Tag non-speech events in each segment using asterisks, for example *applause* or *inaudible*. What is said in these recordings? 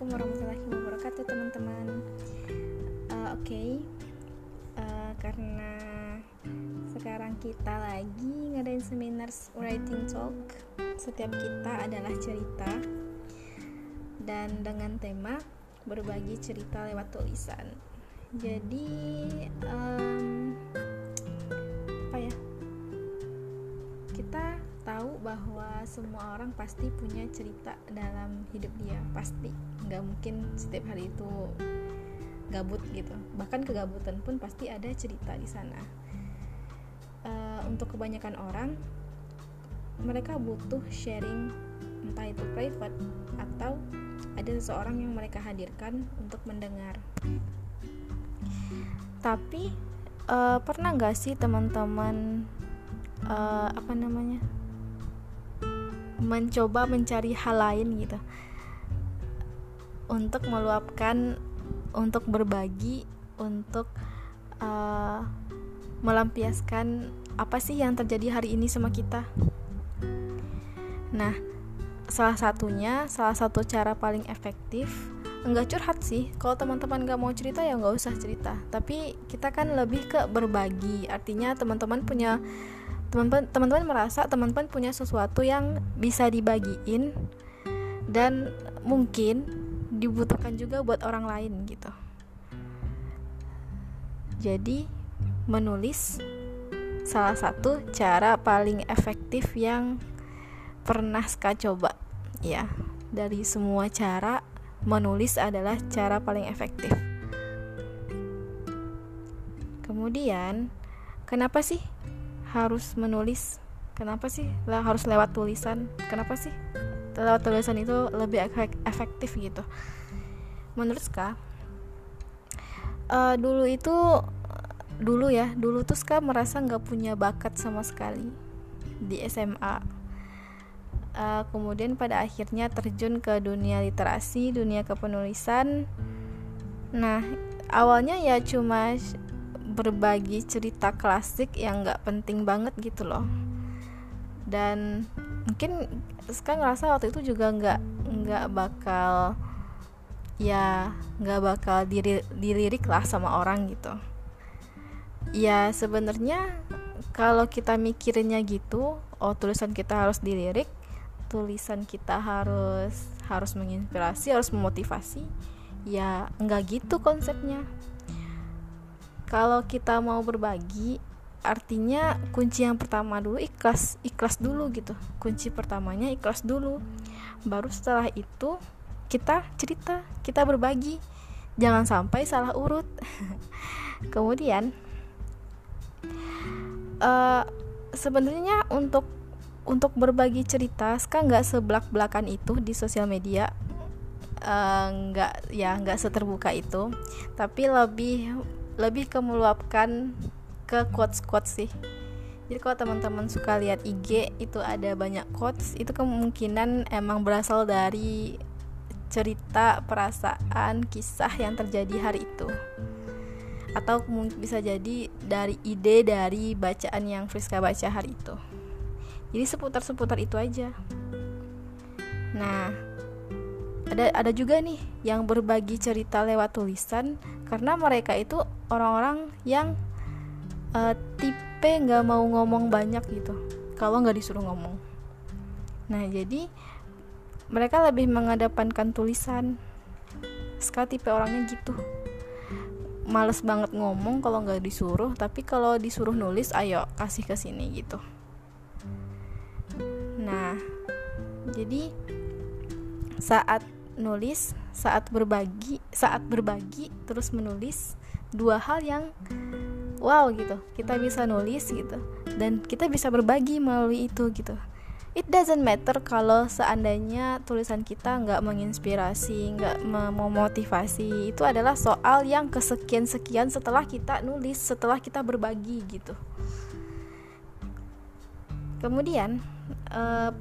Assalamualaikum warahmatullahi wabarakatuh teman-teman. Uh, Oke. Okay. uh, eh, Karena sekarang kita lagi ngadain seminar writing talk Setiap kita adalah cerita. Dan dengan tema berbagi cerita lewat tulisan. Jadi um, Apa ya? Kita tahu bahwa semua orang pasti punya cerita dalam hidup dia. Pasti. Nggak mungkin setiap hari itu gabut gitu. Bahkan kegabutan pun pasti ada cerita di sana. Uh, untuk kebanyakan orang mereka butuh sharing entah itu private atau ada seseorang yang mereka hadirkan untuk mendengar. Tapi uh, pernah nggak sih teman-teman uh, apa namanya mencoba mencari hal lain gitu. Untuk meluapkan untuk berbagi untuk uh, melampiaskan apa sih yang terjadi hari ini sama kita. Nah salah satunya salah satu cara paling efektif enggak curhat sih. Kalau teman-teman gak mau cerita ya nggak usah cerita. Tapi kita kan lebih ke berbagi. Artinya teman-teman punya teman-teman merasa teman-teman punya sesuatu yang bisa dibagiin dan mungkin dibutuhkan juga buat orang lain gitu. Jadi menulis salah satu cara paling efektif yang pernah ska coba ya. Dari semua cara menulis adalah cara paling efektif. Kemudian kenapa sih harus menulis kenapa sih? Lah harus lewat tulisan. Kenapa sih? Lewat tulisan itu lebih efektif gitu. Menurut Ska uh, dulu itu dulu ya dulu tuh Ska merasa nggak punya bakat sama sekali di SMA uh, eh, kemudian pada akhirnya terjun ke dunia literasi dunia kepenulisan. Nah awalnya ya cuma berbagi cerita klasik yang nggak penting banget gitu loh. Dan mungkin sekarang ngerasa waktu itu juga nggak nggak bakal ya nggak bakal diri, dilirik lah sama orang gitu. Ya sebenarnya kalau kita mikirnya gitu oh tulisan kita harus dilirik tulisan kita harus harus menginspirasi harus memotivasi ya nggak gitu konsepnya kalau kita mau berbagi artinya kunci yang pertama dulu ikhlas ikhlas dulu gitu. Kunci pertamanya ikhlas dulu. Baru setelah itu kita cerita kita berbagi. Jangan sampai salah urut. *laughs* Kemudian uh, sebenarnya untuk untuk berbagi cerita sekarang nggak seblak belakan itu di sosial media? Eh, nggak ya nggak seterbuka itu. Tapi lebih lebih ke meluapkan ke quotes quotes sih. Jadi kalau teman-teman suka lihat IG itu ada banyak quotes. Itu kemungkinan emang berasal dari cerita perasaan kisah yang terjadi hari itu. Atau bisa jadi dari ide dari bacaan yang Friska baca hari itu. Jadi seputar-seputar itu aja. Nah ada ada juga nih yang berbagi cerita lewat tulisan karena mereka itu orang-orang yang uh, tipe nggak mau ngomong banyak gitu kalau nggak disuruh ngomong. Nah jadi mereka lebih mengedepankan tulisan. Sekali tipe orangnya gitu. Males banget ngomong kalau nggak disuruh tapi kalau disuruh nulis ayo kasih ke sini gitu. Nah jadi saat nulis saat berbagi saat berbagi terus menulis dua hal yang wow gitu. Kita bisa nulis gitu. Dan kita bisa berbagi melalui itu gitu. It doesn't matter kalau seandainya tulisan kita nggak menginspirasi nggak memotivasi. Itu adalah soal yang kesekian sekian setelah kita nulis setelah kita berbagi gitu. Kemudian uh,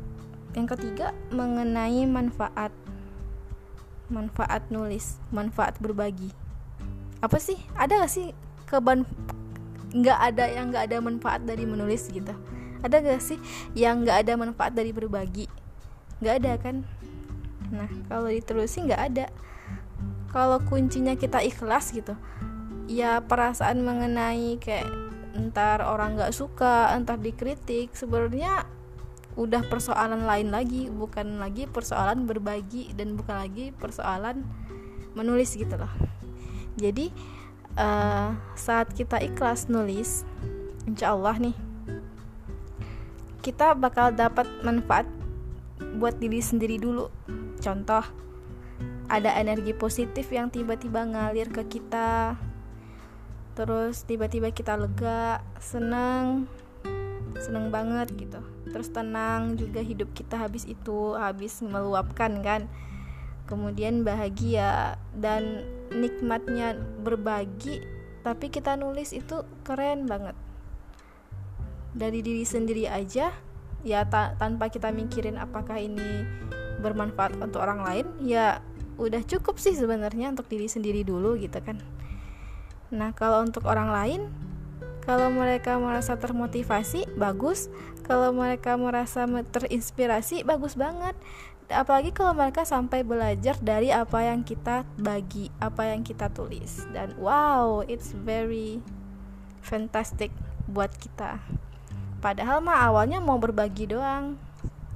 yang ketiga mengenai manfaat manfaat nulis manfaat berbagi. Apa sih? Ada gak sih keban nggak ada yang nggak ada manfaat dari menulis gitu? Ada gak sih yang nggak ada manfaat dari berbagi? Nggak ada kan? Nah kalau diterusin nggak ada. Kalau kuncinya kita ikhlas gitu ya perasaan mengenai kayak entar orang nggak suka entar dikritik sebenarnya udah persoalan lain lagi bukan lagi persoalan berbagi dan bukan lagi persoalan menulis gitu loh. Jadi uh, saat kita ikhlas nulis insya Allah nih kita bakal dapat manfaat buat diri sendiri dulu. Contoh ada energi positif yang tiba-tiba ngalir ke kita terus tiba-tiba kita lega seneng seneng banget gitu. Terus tenang juga hidup kita habis itu habis meluapkan kan. Kemudian bahagia dan nikmatnya berbagi tapi kita nulis itu keren banget. Dari diri sendiri aja ya ta tanpa kita mikirin apakah ini bermanfaat untuk orang lain ya udah cukup sih sebenarnya untuk diri sendiri dulu gitu kan. Nah kalau untuk orang lain kalau mereka merasa termotivasi bagus. Kalau mereka merasa terinspirasi bagus banget. Apalagi kalau mereka sampai belajar dari apa yang kita bagi apa yang kita tulis. Dan wow it's very fantastic buat kita. Padahal mah awalnya mau berbagi doang.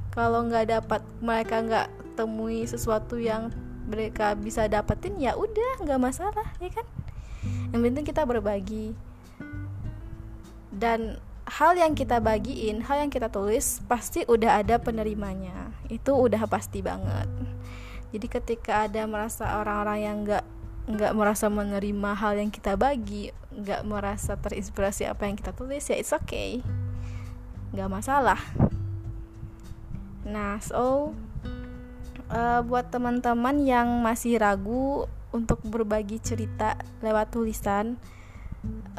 Kalau nggak dapat mereka nggak temui sesuatu yang mereka bisa dapetin ya udah nggak masalah ya kan? Yang penting kita berbagi dan hal yang kita bagiin, hal yang kita tulis pasti udah ada penerimanya. Itu udah pasti banget. Jadi ketika ada merasa orang-orang yang nggak nggak merasa menerima hal yang kita bagi, nggak merasa terinspirasi apa yang kita tulis ya it's okay, nggak masalah. Nah so uh, buat teman-teman yang masih ragu untuk berbagi cerita lewat tulisan,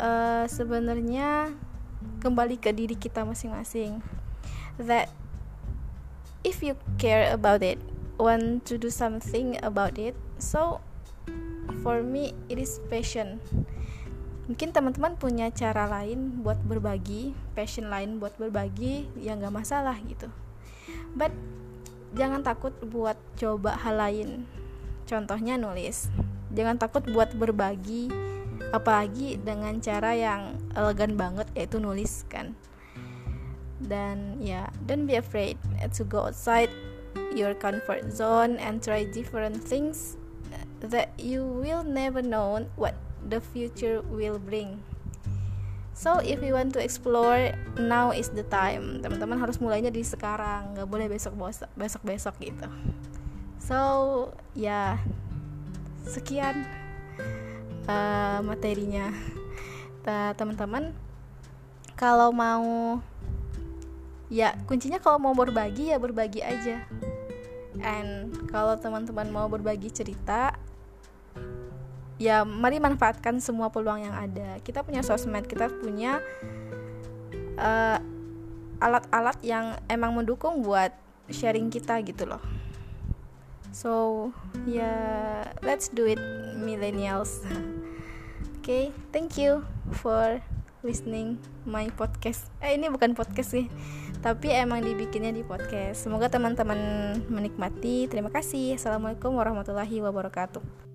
uh, sebenarnya kembali ke diri kita masing-masing. That if you care about it want to do something about it so for me it is passion. Mungkin teman-teman punya cara lain buat berbagi passion lain buat berbagi ya nggak masalah gitu. But jangan takut buat coba hal lain. Contohnya nulis. Jangan takut buat berbagi apalagi dengan cara yang elegan banget yaitu nulis kan. Dan ya yeah, don't be afraid to go outside your comfort zone and try different things that you will never know what the future will bring. So if you want to explore now is the time. Teman-teman harus mulainya di sekarang. Nggak boleh besok besok besok gitu. So ya yeah, sekian uh, materinya. Teman-teman kalau mau ya kuncinya kalau mau berbagi ya berbagi aja. And kalau teman-teman mau berbagi cerita ya mari manfaatkan semua peluang yang ada. Kita punya sosmed kita punya eh, alat-alat yang emang mendukung buat sharing kita gitu loh. So ya yeah, let's do it millennials *laughs* okay thank you for listening my podcast. Eh ini bukan podcast sih tapi emang dibikinnya di podcast. Semoga teman-teman menikmati. Terima kasih. Assalamualaikum warahmatullahi wabarakatuh